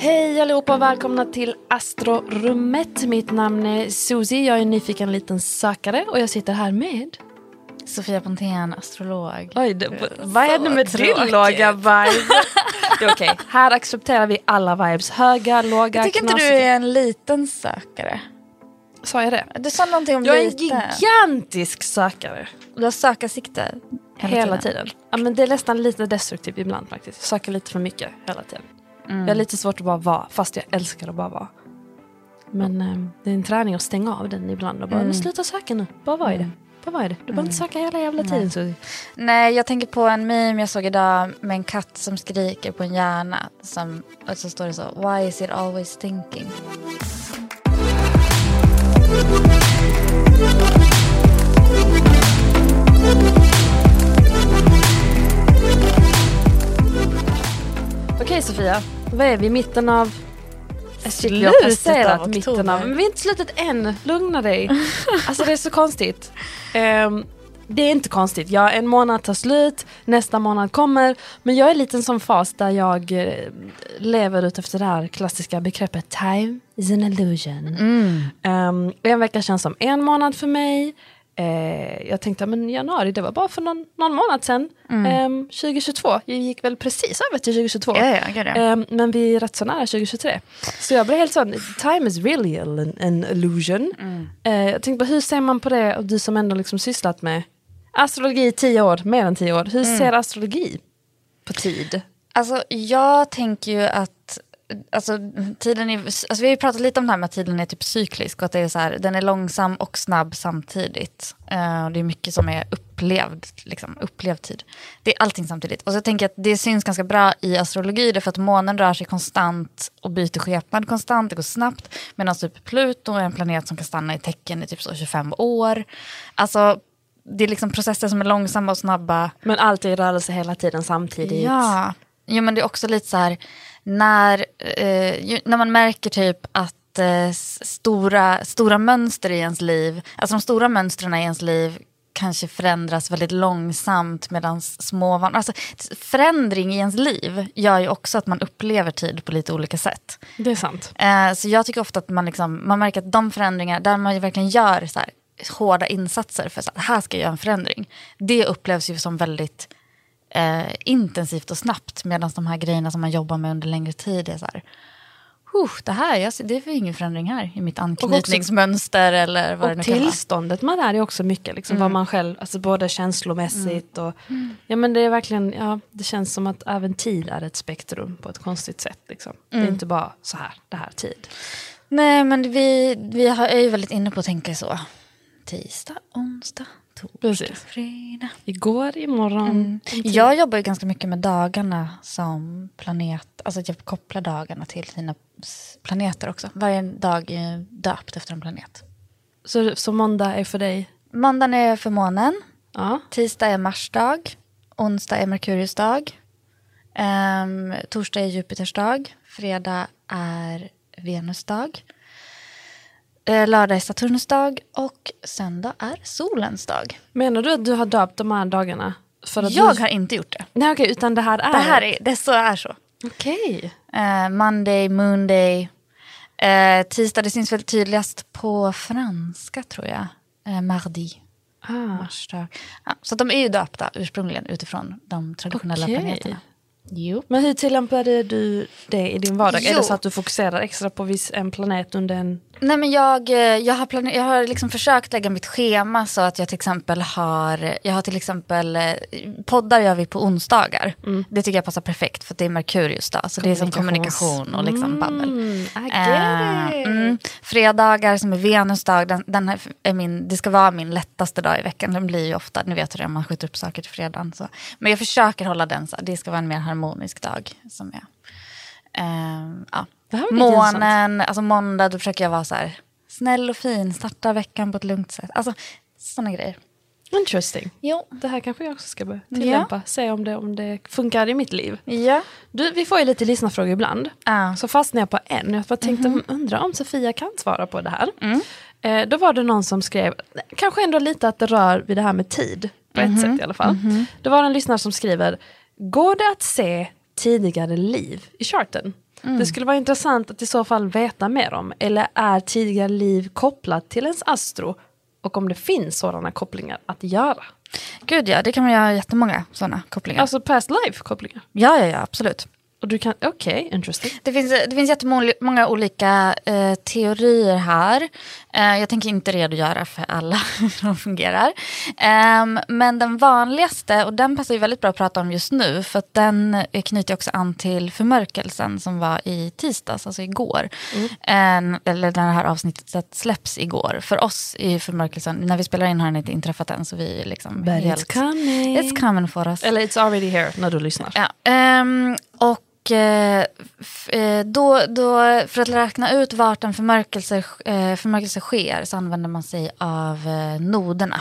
Hej allihopa och välkomna till Astrorummet. Mitt namn är Susie. Jag är en nyfiken liten sökare och jag sitter här med... Sofia Pontén, astrolog. Oj, det, vad är det med din låga vibe? Det är okej. Här accepterar vi alla vibes. Höga, låga, Jag tycker inte du knasiga. är en liten sökare. Sa jag det? Du sa någonting om Jag är en liten. gigantisk sökare. Du har sökarsikte Hela, tiden. Ja, men det är nästan lite destruktivt ibland faktiskt. Jag söker lite för mycket hela tiden. Mm. Jag har lite svårt att bara vara, fast jag älskar att bara vara. Men eh, det är en träning att stänga av den ibland och bara, Mm. sluta söka nu. Bara vad är det? Bara vad är det? Du behöver inte söka hela jävla tiden. Så. Nej, jag tänker på en meme jag såg idag med en katt som skriker på en hjärna. Som, och så står det så, why is it always thinking? Okej Sofia, vad är vi i mitten av... Shit, vi har passerat av mitten av... Men vi är inte slutet än, lugna dig. Alltså det är så konstigt. Ehm, det är inte konstigt. Ja, en månad tar slut, nästa månad kommer. Men jag är lite en sån fas där jag eh, lever ut efter det här klassiska begreppet time is an illusion. Mm. Ehm, en vecka känns som en månad för mig. Eh, jag tänkte men januari, det var bara för någon, någon månad sedan. Ehm, 2022, jag gick väl precis över till 2022. Ja, ja, ja. Ehm, men vi är rätt så nära 2023. Så jag blev helt sån, time is really an, an illusion. Eh, jag tänkte hur ser man på det, och du som ändå liksom sysslat med astrologi i tio år, mer än tio år. Hur ser astrologi på tid? Alltså jag tänker ju att Alltså, tiden är, alltså, vi har ju pratat lite om det här med att tiden är typ cyklisk och att det är så här, den är långsam och snabb samtidigt. Eh, och det är mycket som är upplevd, liksom, upplevd tid. Det är allting samtidigt. Och så tänker jag att det syns ganska bra i astrologi därför att månen rör sig konstant och byter skepnad konstant, det går snabbt. Medan typ Pluto är en planet som kan stanna i tecken i typ så 25 år. Alltså, det är liksom processer som är långsamma och snabba. Men allt är i rörelse hela tiden samtidigt. Ja, jo, men det är också lite så här när, eh, när man märker typ att eh, stora, stora mönster i ens liv, alltså de stora mönstren i ens liv kanske förändras väldigt långsamt medan små alltså, Förändring i ens liv gör ju också att man upplever tid på lite olika sätt. Det är sant. Eh, så jag tycker ofta att man, liksom, man märker att de förändringar, där man verkligen gör så här, hårda insatser för att här ska jag göra en förändring. Det upplevs ju som väldigt eh, intensivt och snabbt. Medan de här grejerna som man jobbar med under längre tid är så här, "Huh, det här, jag, det är ingen förändring här i mitt anknytningsmönster eller vad det Och nu kan vara. tillståndet det här är också mycket, liksom, vad man själv, alltså både känslomässigt och... Ja men det är verkligen, ja det känns som att även tid är ett spektrum på ett konstigt sätt. Liksom. Det är inte bara så här, det här tid. Nej, men vi, vi är ju väldigt inne på att tänka så. Tisdag, onsdag, Precis. fredag. Igår, imorgon. Jag jobbar ju ganska mycket med dagarna som planet, alltså att jag kopplar dagarna till sina planeter också. Varje dag är döpt efter en planet. Så, så måndag är för dig? Måndagen är för månen, Ja. tisdag är Mars dag, onsdag är Merkurius dag, ehm, torsdag är Jupiters dag, fredag är Venus dag, lördag är Saturnus dag och söndag är solens dag. Menar du att du har döpt de här dagarna? För att Jag du... har inte gjort det. Nej okej, utan det här är... Det här är, det så är så. Okej. Eh, Monday, Moonday. Eh, tisdag, det syns väl tydligast på franska tror jag. Eh, mardi. Ah. Marsdag. Ja, så de är ju döpta ursprungligen utifrån de traditionella Okej. planeterna. Jo. Men hur tillämpade du det i din vardag? Är Jo. det så att du fokuserar extra på viss, en planet under en... Nej men jag, eh, jag har, planer- jag har liksom försökt lägga mitt schema så att jag till exempel har, jag har till exempel, eh, poddar gör vi på onsdagar. Det tycker jag passar perfekt för att det är Merkurius dag. Så det är som kommunikation och liksom babbel. Mm, Eh, it. mm. Fredagar som är Venus dag, den, den är min, det ska vara min lättaste dag i veckan. Den blir ju ofta, ni vet hur det är, man skjuter upp saker till fredagen. Så. Men jag försöker hålla den så, det ska vara en mer harmonisk dag. Som jag, ehm, ja. Det. Månen, alltså måndag, då försöker jag vara så här snäll och fin, starta veckan på ett lugnt sätt. Alltså sådana grejer. Interesting. Jo. Det här kanske jag också ska börja tillämpa. Se om det, om det funkar i mitt liv. Ja. Du, vi får ju lite lyssnarfrågor ibland. Ah. Så fastnade jag på en. Jag bara tänkte, undra om Sofia kan svara på det här. Mm. Eh, då var det någon som skrev, kanske ändå lite att det rör vid det här med tid. På ett sätt i alla fall. Det var en lyssnare som skriver, går det att se tidigare liv i charten? Det skulle vara intressant att i så fall veta mer om. Eller är tidigare liv kopplat till ens astro? Och om det finns sådana kopplingar att göra. Gud ja, det kan man göra jättemånga sådana kopplingar. Alltså past life-kopplingar. ja, ja, ja, absolut. Och du kan, okej, interesting. Det finns, det finns jättemånga olika eh, teorier här. Eh, jag tänker inte redogöra för alla hur de fungerar. Ehm, men den vanligaste, och den passar ju väldigt bra att prata om just nu, för att den knyter också an till förmörkelsen som var i tisdags, alltså igår. En- eller när det här avsnittet släpps igår. För oss i förmörkelsen, när vi spelar in har den inte inträffat än, så vi är liksom But it's coming. It's coming for us. Eller it's already here när du lyssnar. Ja, ehm, och eh, eh, då, då, för att räkna ut vart en förmörkelse, eh, förmörkelse sker så använder man sig av noderna.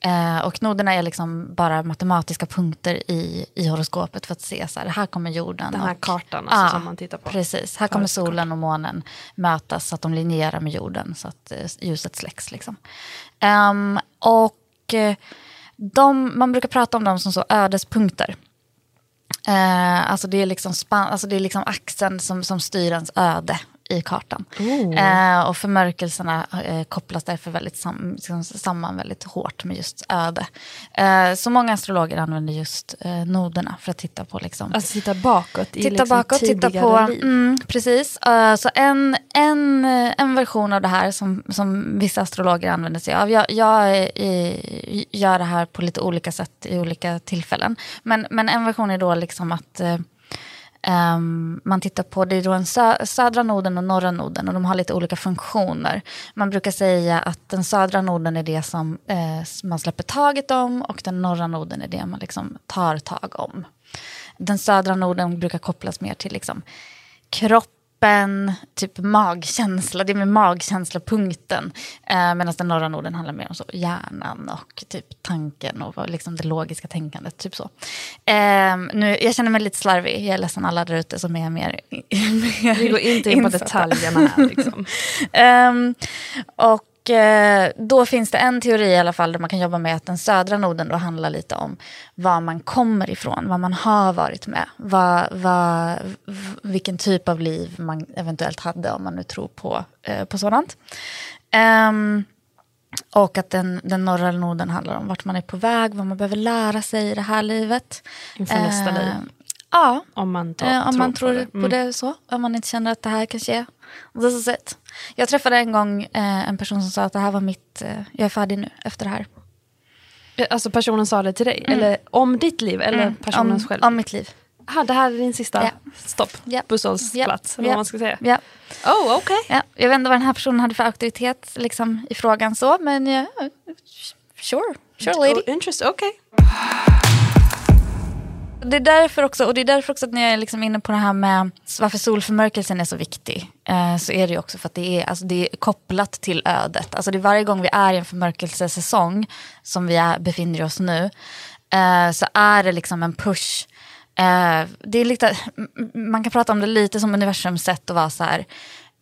Eh, och noderna är liksom bara matematiska punkter i, i horoskopet för att se så här, här kommer jorden. Den här och, kartan alltså, Ja, som man tittar på. Precis, här kommer solen och månen mötas så att de linjerar med jorden så att eh, ljuset släcks. Liksom. Ehm, och de, man brukar prata om dem som så ödespunkter. Eh, alltså, det är liksom span, alltså det är liksom axeln som, som styr ens öde i kartan. Eh, och förmörkelserna eh, kopplas därför väldigt sam, liksom, samman väldigt hårt med just öde. Eh, så många astrologer använder just eh, noderna för att titta på liksom, Alltså titta bakåt i titta liksom bakåt, titta tidigare på... liv. Mm, precis. Eh, så en, en, eh, en version av det här som, som vissa astrologer använder sig av. Jag, jag eh, gör det här på lite olika sätt i olika tillfällen. Men, men en version är då liksom att Um, man tittar på, det är då en sö, södra noden och norra noden och de har lite olika funktioner. Man brukar säga att den södra noden är det som eh, man släpper taget om och den norra noden är det man liksom tar tag om. Den södra noden brukar kopplas mer till liksom kroppen, typ magkänsla, det är med magkänslapunkten. Eh, Medan den norra noden handlar mer om så, hjärnan och typ tanken och liksom det logiska tänkandet. Typ så. Eh, nu, jag känner mig lite slarvig, jag är ledsen alla där ute som är mer, Vi går inte in på detaljerna här. Liksom. Ehm, och eh, då finns det en teori i alla fall där man kan jobba med att den södra noden då handlar lite om var man kommer ifrån, vad man har varit med, vad, vad, vilken typ av liv man eventuellt hade om man nu tror på, eh, på sådant. Ehm, och att den, den norra noden handlar om vart man är på väg, vad man behöver lära sig i det här livet. Inför nästa liv. Ja, Om man, tar, Eh, om tror man på tror det. på Mm. det så. Om man inte känner att det här kanske är this is it. Jag träffade en gång eh, en person som sa att det här var mitt, eh, jag är färdig nu efter det här. Eh, Alltså personen sa det till dig? Eller om ditt liv? Eller personens Mm. om, själv? om mitt liv. Aha, det här är din sista Ja. stopp? Ja. Busshållsplats? Ja. vad man ska säga? Ja. Oh, okej. Ja, jag vet inte vad den här personen hade för auktoritet liksom, i frågan så, men ja, sure, sure lady. Oh, interesting, okej. Det är därför också, och det är därför också att när jag är liksom inne på det här med varför solförmörkelsen är så viktig, eh, så är det ju också för att det är, alltså det är kopplat till ödet. Alltså det är varje gång vi är i en förmörkelsesäsong, som vi är, befinner oss nu, eh, så är det liksom en push. Eh, det är lite, man kan prata om det lite som universums sätt att vara så här,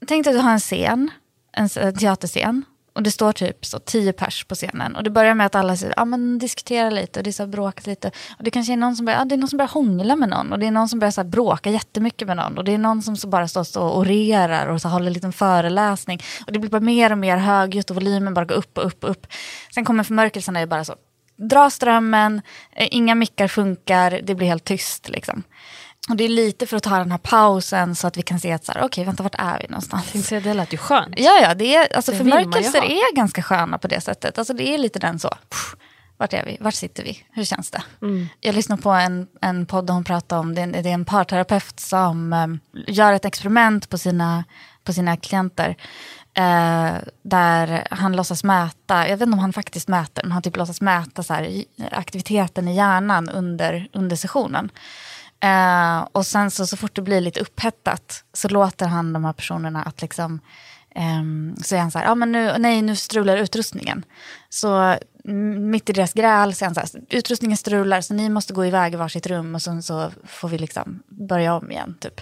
tänk dig att du har en scen, en en teaterscen, och det står typ så tio pers på scenen. Och det börjar med att alla säger, ja men diskutera lite och det är så här bråkat lite. Och det kanske är någon som börjar, ah, det är någon som börjar hångla med någon. Och det är någon som börjar så här bråka jättemycket med någon. Och det är någon som så bara står så och orerar och så håller en liten föreläsning. Och det blir bara mer och mer högljutt och volymen bara går upp och upp och upp. Sen kommer förmörkelsen och är bara så, dra strömmen, eh, inga mickar funkar, det blir helt tyst liksom. Och det är lite för att ta den här pausen så att vi kan se att så här, okej, vänta, vart är vi någonstans? Tänkte det lät ju skönt. Ja, ja, det är, alltså Det förmörkelser är ganska sköna på det sättet. Alltså det är lite den så, pff, vart är vi, vart sitter vi, hur känns det? Mm. Jag lyssnade på en, en podd där hon pratade om, det är en, det är en parterapeut som um, gör ett experiment på sina, på sina klienter. Eh, där han låtsas mäta, jag vet inte om han faktiskt mäter, men han typ låtsas mäta så här, aktiviteten i hjärnan under, under sessionen. Eh, och sen så, så fort det blir lite upphettat så låter han de här personerna att liksom eh, så är han så här, ja men nu, nej nu strular utrustningen. Så mitt i deras gräl så är han så här, utrustningen strular så ni måste gå iväg i varsitt rum och sen så får vi liksom börja om igen typ.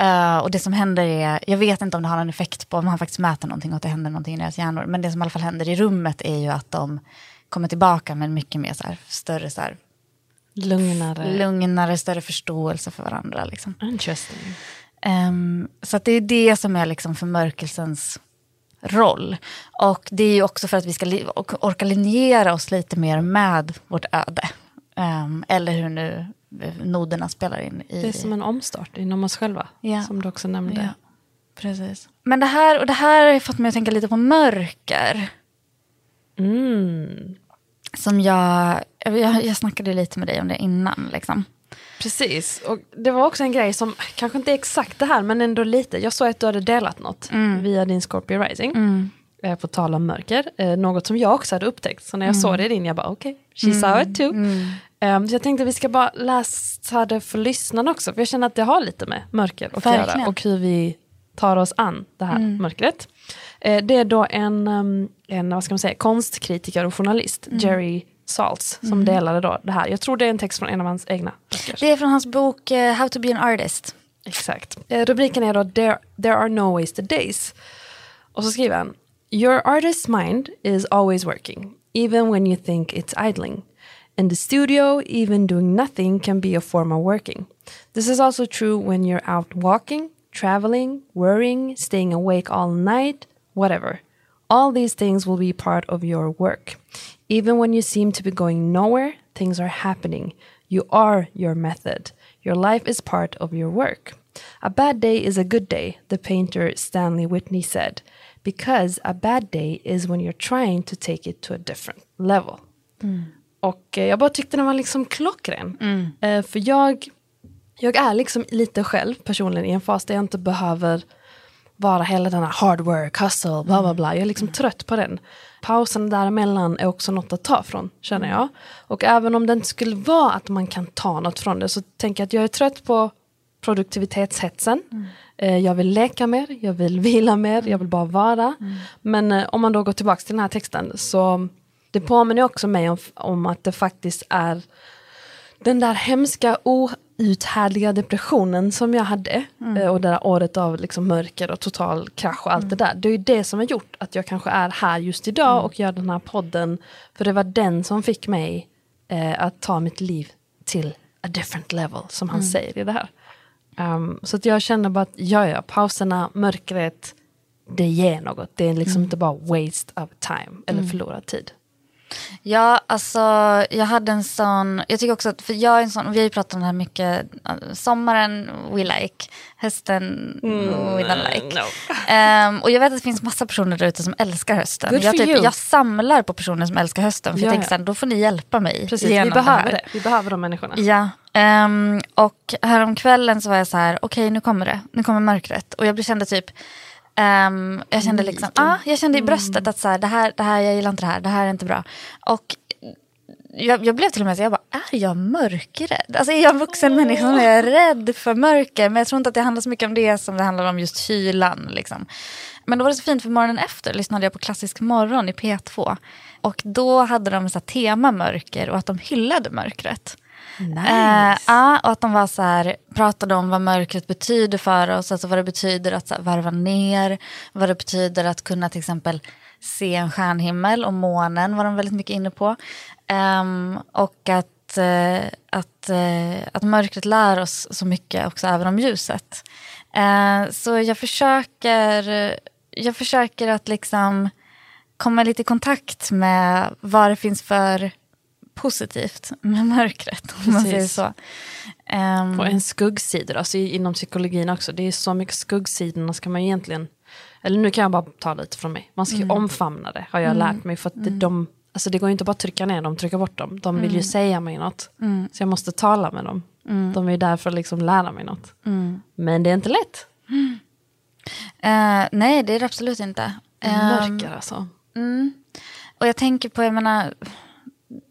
Uh, och det som händer är, jag vet inte om det har någon effekt på om han faktiskt mäter någonting och att det händer någonting i deras hjärnor. Men det som i alla fall händer i rummet är ju att de kommer tillbaka med mycket mer så här, större så här, Lugnare. lugnare, större förståelse för varandra. Liksom. Interesting. Ehm, så det är det som är liksom förmörkelsens roll. Och det är ju också för att vi ska orka linjera oss lite mer med vårt öde. Ehm, eller hur nu eh, noderna spelar in i... Det är som en omstart inom oss själva, Ja. som du också nämnde. Ja, precis. Men det här, och det här har fått mig att tänka lite på mörker. Mm. Som jag, jag, jag snackade lite med dig om det innan. Liksom. Precis, och det var också en grej som, kanske inte exakt det här, men ändå lite. Jag såg att du hade delat något via din Scorpio Rising. Eh, på tal om mörker, eh, något som jag också hade upptäckt. Så när jag såg det i din, jag bara okej, she saw it too. Så jag tänkte vi ska bara läsa det för lyssnarna också, för jag känner att det har lite med mörker att Verkligen. göra. Och hur vi tar oss an det här mörkret. Eh, det är då en, um, en vad ska man säga, konstkritiker och journalist, Jerry Saltz, som delade då det här. Jag tror det är en text från en av hans egna böcker. Det är från hans bok eh, How to be an artist. Exakt. Eh, rubriken är då there, there are no wasted days. Och så skriver han Your artist's mind is always working, even when you think it's idling. In the studio, even doing nothing can be a form of working. This is also true when you're out walking, traveling, worrying, staying awake all night, whatever. All these things will be part of your work. Even when you seem to be going nowhere, things are happening. You are your method. Your life is part of your work. A bad day is a good day, the painter Stanley Whitney said, because a bad day is when you're trying to take it to a different level. Och eh, jag bara tyckte den var liksom klockren. Eh, för jag, jag är liksom lite själv personligen i en fas där jag inte behöver vara hela den här hard work, hustle, bla bla bla. Jag är liksom trött på den. Pausen däremellan är också något att ta från, känner jag. Och även om det inte skulle vara att man kan ta något från det, så tänker jag att jag är trött på produktivitetshetsen. Eh, Jag vill leka mer, jag vill vila mer, jag vill bara vara. Men eh, om man då går tillbaka till den här texten, så det påminner också mig om, om att det faktiskt är den där hemska outhärdliga depressionen som jag hade eh, och det där året av liksom mörker och total krasch och allt det där. Det är ju det som har gjort att jag kanske är här just idag och gör den här podden. För det var den som fick mig eh, att ta mitt liv till a different level som han säger i det här. Um, så att jag känner bara att ja, ja, pauserna, mörkret, det ger något. Det är liksom inte bara waste of time eller förlorad tid. Ja, alltså jag hade en sån, jag tycker också att, för jag är en sån, vi har ju pratat om det här mycket, eh, sommaren we like, hösten we don't like. Ehm, och jag vet att det finns massa personer där ute som älskar hösten. Good Jag, you. jag samlar på personer som älskar hösten, för Ja, jag tänker ja. här, då får ni hjälpa mig Precis, vi behöver det det. Vi behöver de människorna. Ja, ehm, och häromkvällen så var jag så här, okej nu kommer det, nu kommer mörkret. Och jag kände typ, ehm, jag kände liksom, ah, jag kände i bröstet att så här, det, här, det här, jag gillar inte det här, det här är inte bra. Och jag, jag blev till och med så jag bara, är jag mörkrädd? Alltså är jag en vuxen människa som är rädd för mörker? Men jag tror inte att det handlar så mycket om det som det handlar om just kylan. Liksom. Men då var det så fint för morgonen efter lyssnade jag på Klassisk morgon i P2. Och då hade de så här tema mörker och att de hyllade mörkret. Eh, och att de var så här, pratade om vad mörkret betyder för oss, alltså vad det betyder att så här, varva ner, vad det betyder att kunna till exempel se en stjärnhimmel och månen var de väldigt mycket inne på. Ehm, och att, eh, att, eh, att mörkret lär oss så mycket också även om ljuset. Eh, så jag försöker, jag försöker att liksom komma lite i kontakt med vad det finns för positivt med mörkret. Om man säger så. Ehm, Och en skuggsidor, alltså inom psykologin också. Det är så mycket skuggsidorna ska man egentligen, eller nu kan jag bara ta lite från mig. Man ska ju omfamna det har jag lärt mig. För att det, de, alltså det går inte bara att trycka ner dem, trycka bort dem. De vill ju säga mig något. Så jag måste tala med dem. De är där för att liksom lära mig något. Men det är inte lätt. eh, nej, det är det absolut inte. Ehm, Mörker alltså. Och jag tänker på, jag menar,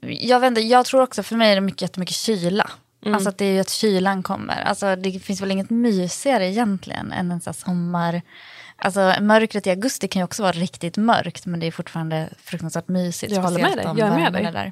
jag vet inte, jag tror också för mig är det mycket, jättemycket kyla. Alltså att det är ju att kylan kommer. Alltså det finns väl inget mysigare egentligen än en sån sommar... Alltså mörkret i augusti kan ju också vara riktigt mörkt men det är fortfarande fruktansvärt mysigt. Jag håller med dig, jag är med dig. Där.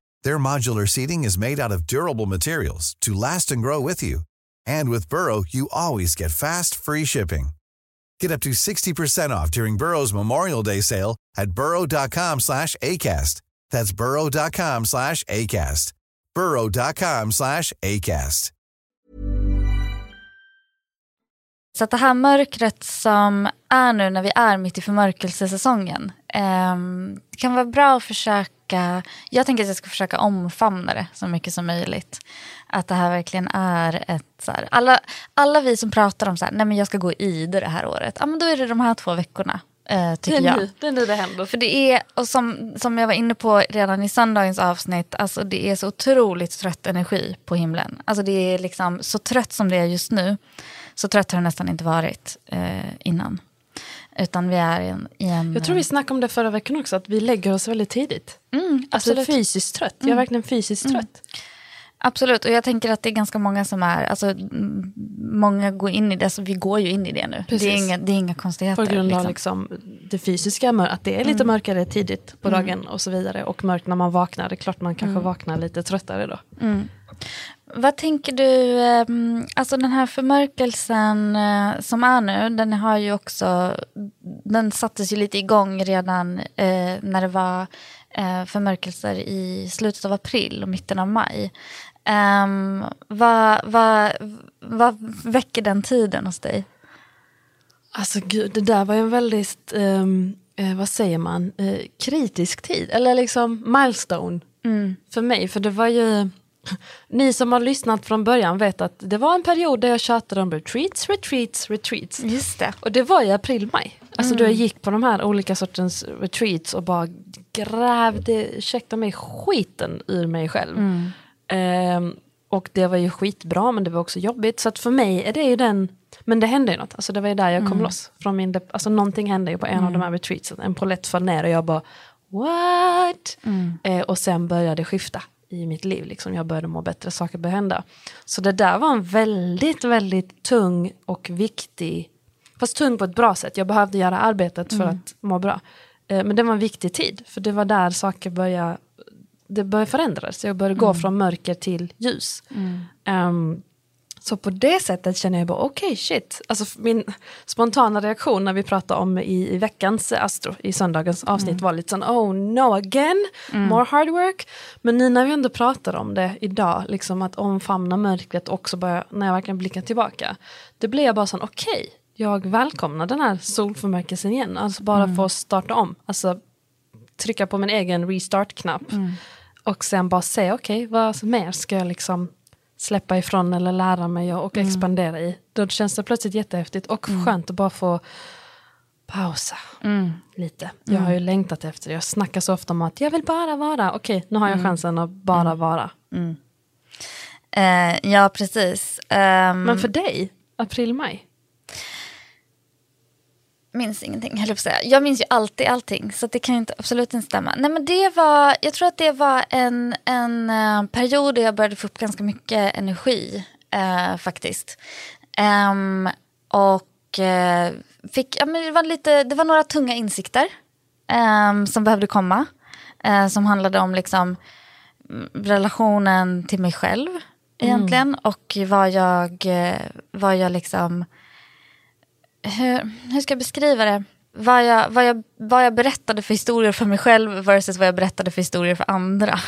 Their modular seating is made out of durable materials to last and grow with you. And with Burrow, you always get fast, free shipping. Get up to 60% off during Burrow's Memorial Day sale at burrow.com slash ACAST. That's burrow.com slash ACAST. burrow.com slash ACAST. Så det här mörkret som är nu när vi är mitt i förmörkelsesäsongen. ehm, det kan vara bra att försöka, jag tänker att jag ska försöka omfamna det så mycket som möjligt. Att det här verkligen är ett, så här, alla, alla vi som pratar om så här, nej men jag ska gå i det det här året, ja men då är det de här två veckorna. eh, Det tycker är, jag. nu, det är nu det händer. För det är, och som, som jag var inne på redan i söndagens avsnitt, alltså det är så otroligt trött energi på himlen. Alltså det är liksom så trött som det är just nu, så trött har det nästan inte varit eh, innan. Utan vi är i en... I en Jag tror vi snackade om det förra veckan också, att vi lägger oss väldigt tidigt. mm, Alltså absolut. fysiskt trött. Jag är verkligen fysiskt trött. Absolut, och jag tänker att det är ganska många som är, alltså mm, många går in i det, så vi går ju in i det nu. Det är, inga, det är inga konstigheter. På grund av liksom. liksom det fysiska, att det är lite mörkare tidigt på dagen och så vidare. Och mörkt när man vaknar, det är klart man kanske vaknar lite tröttare då. Vad tänker du, ehm, alltså den här förmörkelsen eh, som är nu, den har ju också, den sattes ju lite igång redan eh, när det var eh, förmörkelser i slutet av april och mitten av maj. Um, vad, vad, vad väcker den tiden hos dig? Alltså gud, det där var ju en väldigt, ehm, eh, vad säger man, eh, kritisk tid. Eller liksom milestone för mig. För det var ju, ni som har lyssnat från början vet att det var en period där jag tjatade om retreats, retreats, retreats. Just det. Och det var i april-maj. Alltså då jag gick på de här olika sortens retreats och bara grävde, ursäkta mig, skiten ur mig själv. Ehm, och det var ju skitbra men det var också jobbigt. Så att för mig är det ju den, men det hände ju något. Alltså det var ju där jag kom loss. Från min alltså någonting hände ju på en av de här retreatsen. En polett föll ner och jag bara what? Eh, och sen började det skifta i mitt liv. Liksom. Jag började må bättre, saker började hända. Så det där var en väldigt, väldigt tung och viktig, fast tung på ett bra sätt. Jag behövde göra arbetet för att må bra. Eh, men det var en viktig tid, för det var där saker började, det började förändras. Jag började gå från mörker till ljus. Ehm, så på det sättet känner jag bara okej shit. Alltså min spontana reaktion när vi pratade om i, i veckans Astro, i söndagens avsnitt var lite sån oh no again, more hard work. Men nu när vi ändå pratar om det idag, liksom att omfamna mörkret också börja, när jag verkligen blickar tillbaka. Det blir jag bara sån okej, jag välkomnar den här solförmörkelsen igen. Alltså bara få starta om. Alltså trycka på min egen restart-knapp. Och sen bara säga okej, vad mer ska jag liksom släppa ifrån eller lära mig och, och expandera i. Då känns det plötsligt jättehäftigt och skönt att bara få pausa lite. Jag har ju längtat efter det. Jag snackar så ofta om att jag vill bara vara. Okej, nu har jag chansen att bara vara. Eh, ja, precis. Ehm, Men för dig, april-maj? Minns ingenting, höll jag säga. Jag minns ju alltid allting, så det kan ju inte, absolut inte stämma. Nej, men det var, jag tror att det var en, en eh, period där jag började få upp ganska mycket energi, eh, faktiskt. Ehm, och eh, fick, ja, men det, var lite, det var några tunga insikter ehm, som behövde komma. Som handlade om liksom mm, relationen till mig själv egentligen. Och vad jag, vad jag liksom... Hur, hur ska jag beskriva det? Vad jag, vad, jag, vad jag berättade för historier för mig själv versus vad jag berättade för historier för andra.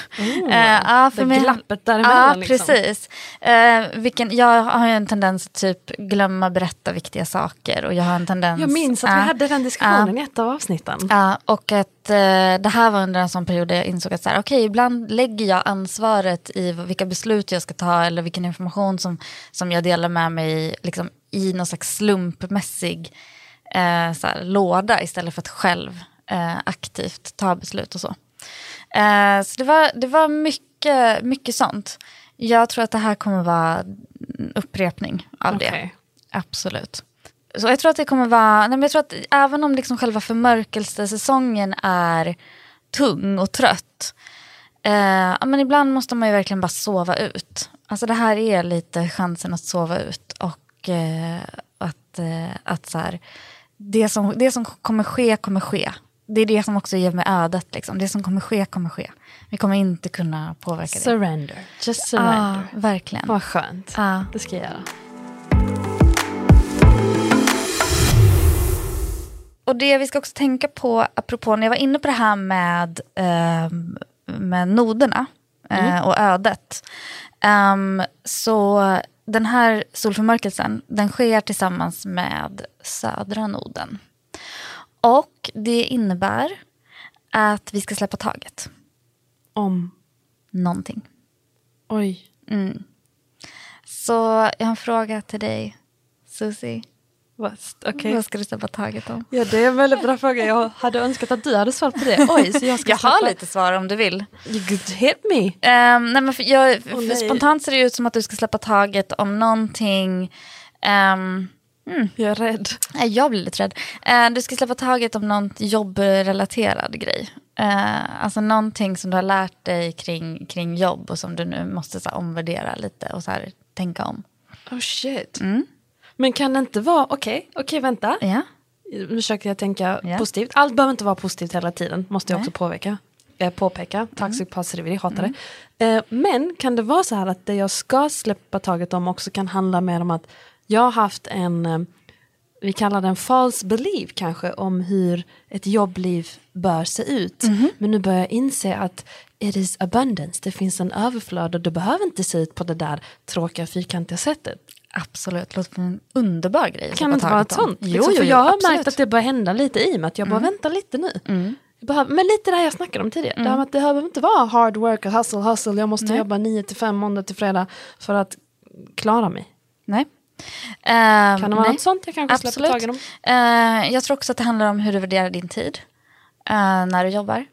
Eh, ja, för det mig- glappet däremellan, Ja, liksom. precis. Eh, vilken, jag har ju en tendens att typ glömma berätta viktiga saker. Och jag har en tendens... Jag minns att vi hade den diskussionen i ett av avsnitten. Ja, och att eh, det här var under en sån period där jag insåg att så här, okej, ibland lägger jag ansvaret i vilka beslut jag ska ta eller vilken information som, som jag delar med mig liksom, i någon slags slumpmässig eh, så här, låda istället för att själv eh, aktivt ta beslut och så. Eh, så det var, det var mycket, mycket sånt. Jag tror att det här kommer vara upprepning av det. Okej. Absolut. Så jag tror att det kommer vara, nej men jag tror att även om liksom själva förmörkelsesäsongen är tung och trött, eh, men ibland måste man ju verkligen bara sova ut. Alltså det här är lite chansen att sova ut och eh, att, eh, att så här, det, som, det som kommer ske kommer ske. Det är det som också ger mig ödet. Liksom. Det som kommer ske kommer ske. Vi kommer inte kunna påverka det. Surrender. Just Ja, surrender. verkligen. Vad skönt. Ja. Det ska jag göra. Och det vi ska också tänka på, apropå när jag var inne på det här med, ehm, med noderna eh, och ödet. Ehm, så den här solförmörkelsen, den sker tillsammans med södra noden. Och det innebär att vi ska släppa taget. Om. Någonting. Oj. Så jag har en fråga till dig, Susie. Vad- Okej. Vad ska du släppa taget om? Ja, det är en väldigt bra fråga. Jag hade önskat att du hade svarat på det. Oj, så jag ska Jag har lite svar om du vill. You could hit me. Ehm, nej, men för jag, för nej. spontant ser det ut som att du ska släppa taget om någonting. ehm, Jag är rädd. nej, jag blir lite rädd. Eh, du ska släppa taget om någon jobbrelaterad grej. Eh, alltså någonting som du har lärt dig kring, kring jobb och som du nu måste så här, omvärdera lite och så här, tänka om. Oh shit. Men kan det inte vara, okej, okej vänta. Ja, Nu försöker jag tänka Ja. positivt. Allt behöver inte vara positivt hela tiden, måste jag Nej. också påpeka. Eh, påpeka. Toxic positivity, hatar det. Eh, men kan det vara så här att det jag ska släppa taget om också kan handla mer om att jag har haft en, eh, vi kallar den false belief kanske, om hur ett jobbliv bör se ut. Men nu börjar jag inse att it is abundance, det finns en överflöd och det behöver inte se ut på det där tråkiga fyrkantiga sättet. Absolut. Det låter som en underbar grej. Kan det inte vara ett sånt? Jo, Liksom, jo, jag har absolut. Mm. märkt att det börjar hända lite i mig, att jag bara väntar lite nu. Jag behöver, men lite det här jag snackade om tidigare, det, här med att det behöver inte vara hard work, och hustle, hustle, jag måste Mm. Nej. jobba 9 till 5 måndag till fredag för att klara mig. Nej. Ehm, Kan det vara nej. något sånt jag kanske släpper taget om? Eh, jag tror också att det handlar om hur du värderar din tid eh, när du jobbar.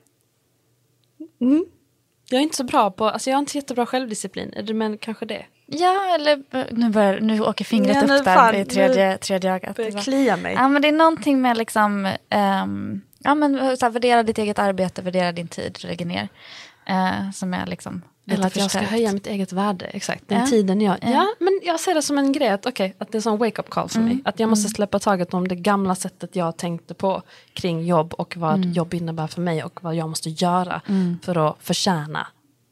Jag är inte så bra på, alltså jag har inte jättebra självdisciplin, men kanske det. Ja, eller nu, börjar, nu åker fingret Ja, upp där i tredje, tredje ögat. Börjar klia mig. Ja, men det är någonting med liksom, ehm, ja, men, så här, värdera ditt eget arbete, värdera din tid lägger ner. eh, som är liksom Eller att jag ska höja mitt eget värde, exakt. Den Ja. tiden jag... Ja. Ja, men jag ser det som en grej, att, okej, att det är en sån wake-up call för Mm. mig. Att jag måste släppa taget om det gamla sättet jag tänkte på kring jobb och vad Mm. jobb innebär för mig och vad jag måste göra för att förtjäna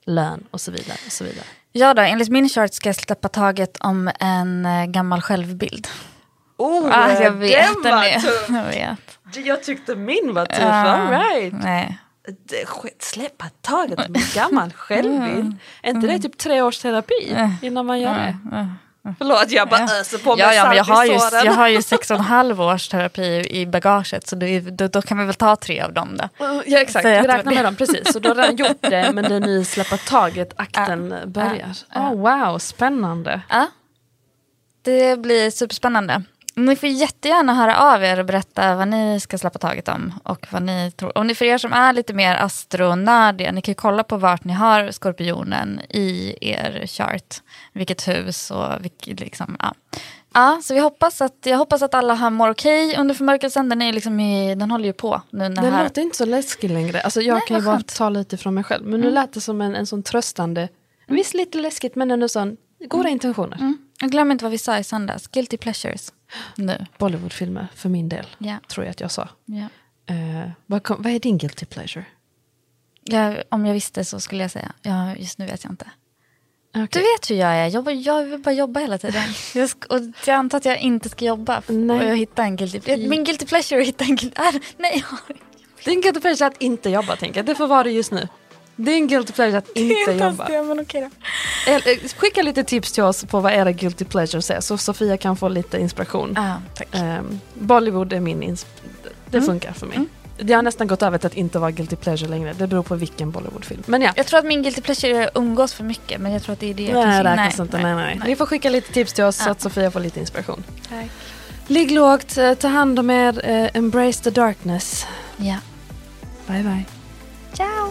lön och så vidare. Och så vidare. Ja då, enligt min chart ska jag släppa taget om en eh, gammal självbild. Oh, ah, jag vet, den är, jag vet. Jag tyckte min var tuff, Ja, all right. Nej. Det- sk- Släppa taget om en gammal självbild. Är inte Mm. det typ tre års terapi innan man gör det? Förlåt, jag bara öser på med Ja, ja, men jag har, ju, jag har ju sex och en halv års terapi i bagaget så är- då, då kan vi väl ta tre av dem då. Ja exakt, vi räknar det. med dem precis. Så du har redan gjort det men det är nu släppa taget akten börjar. Oh, wow, spännande. Ja. Det blir superspännande. Ni får jättegärna höra av er och berätta vad ni ska släppa taget om. Och vad ni tror. Och ni för er som är lite mer astronördiga, ni kan ju kolla på vart ni har skorpionen i er chart. Vilket hus och vilket liksom, ja. Ja, så vi hoppas att, jag hoppas att alla har mår okej under förmörkelsen. Den, är liksom i, den håller ju på nu. När Det här. låter inte så läskigt längre. Alltså, jag Nej, kan ju bara ta lite från mig själv. Men nu lät det som en, en sån tröstande, visst lite läskigt men ändå sån goda intentioner. Mm. Och glöm inte vad vi sa i söndags, guilty pleasures. Nu. Bollywoodfilmer för min del, Ja. tror jag att jag sa. Ja. Eh, vad, kom, vad är din guilty pleasure? Jag, om jag visste så skulle jag säga. Ja, just nu vet jag inte. Okej. Du vet hur jag är. Jag, jag vill bara jobba hela tiden. Jag, sk- och jag antar att jag inte ska jobba. Nej. Och jag hittar en guilty Min guilty pleasure är att hitta en guilty... Äh, nej, jag har är en guilty pleasure att inte jobba tänker jag. Det får vara det just nu. Det är en guilty pleasure att inte jobba. det, men okej då. Eh, Skicka lite tips till oss på vad era guilty pleasures är så Sofia kan få lite inspiration. Ah, tack. Ehm, Bollywood är min ins- Det Mm. funkar för mig. Det har nästan gått över till att inte vara guilty pleasure längre. Det beror på vilken Bollywoodfilm. Men ja. Jag tror att min guilty pleasure är att umgås för mycket. Men jag tror att det är det jag Nej, det räknas inte. Nej, nej. Ni får skicka lite tips till oss så Ja. att Sofia får lite inspiration. Tack. Ligg lågt, eh, ta hand om er, eh, embrace the darkness. Ja. Bye bye. Ciao!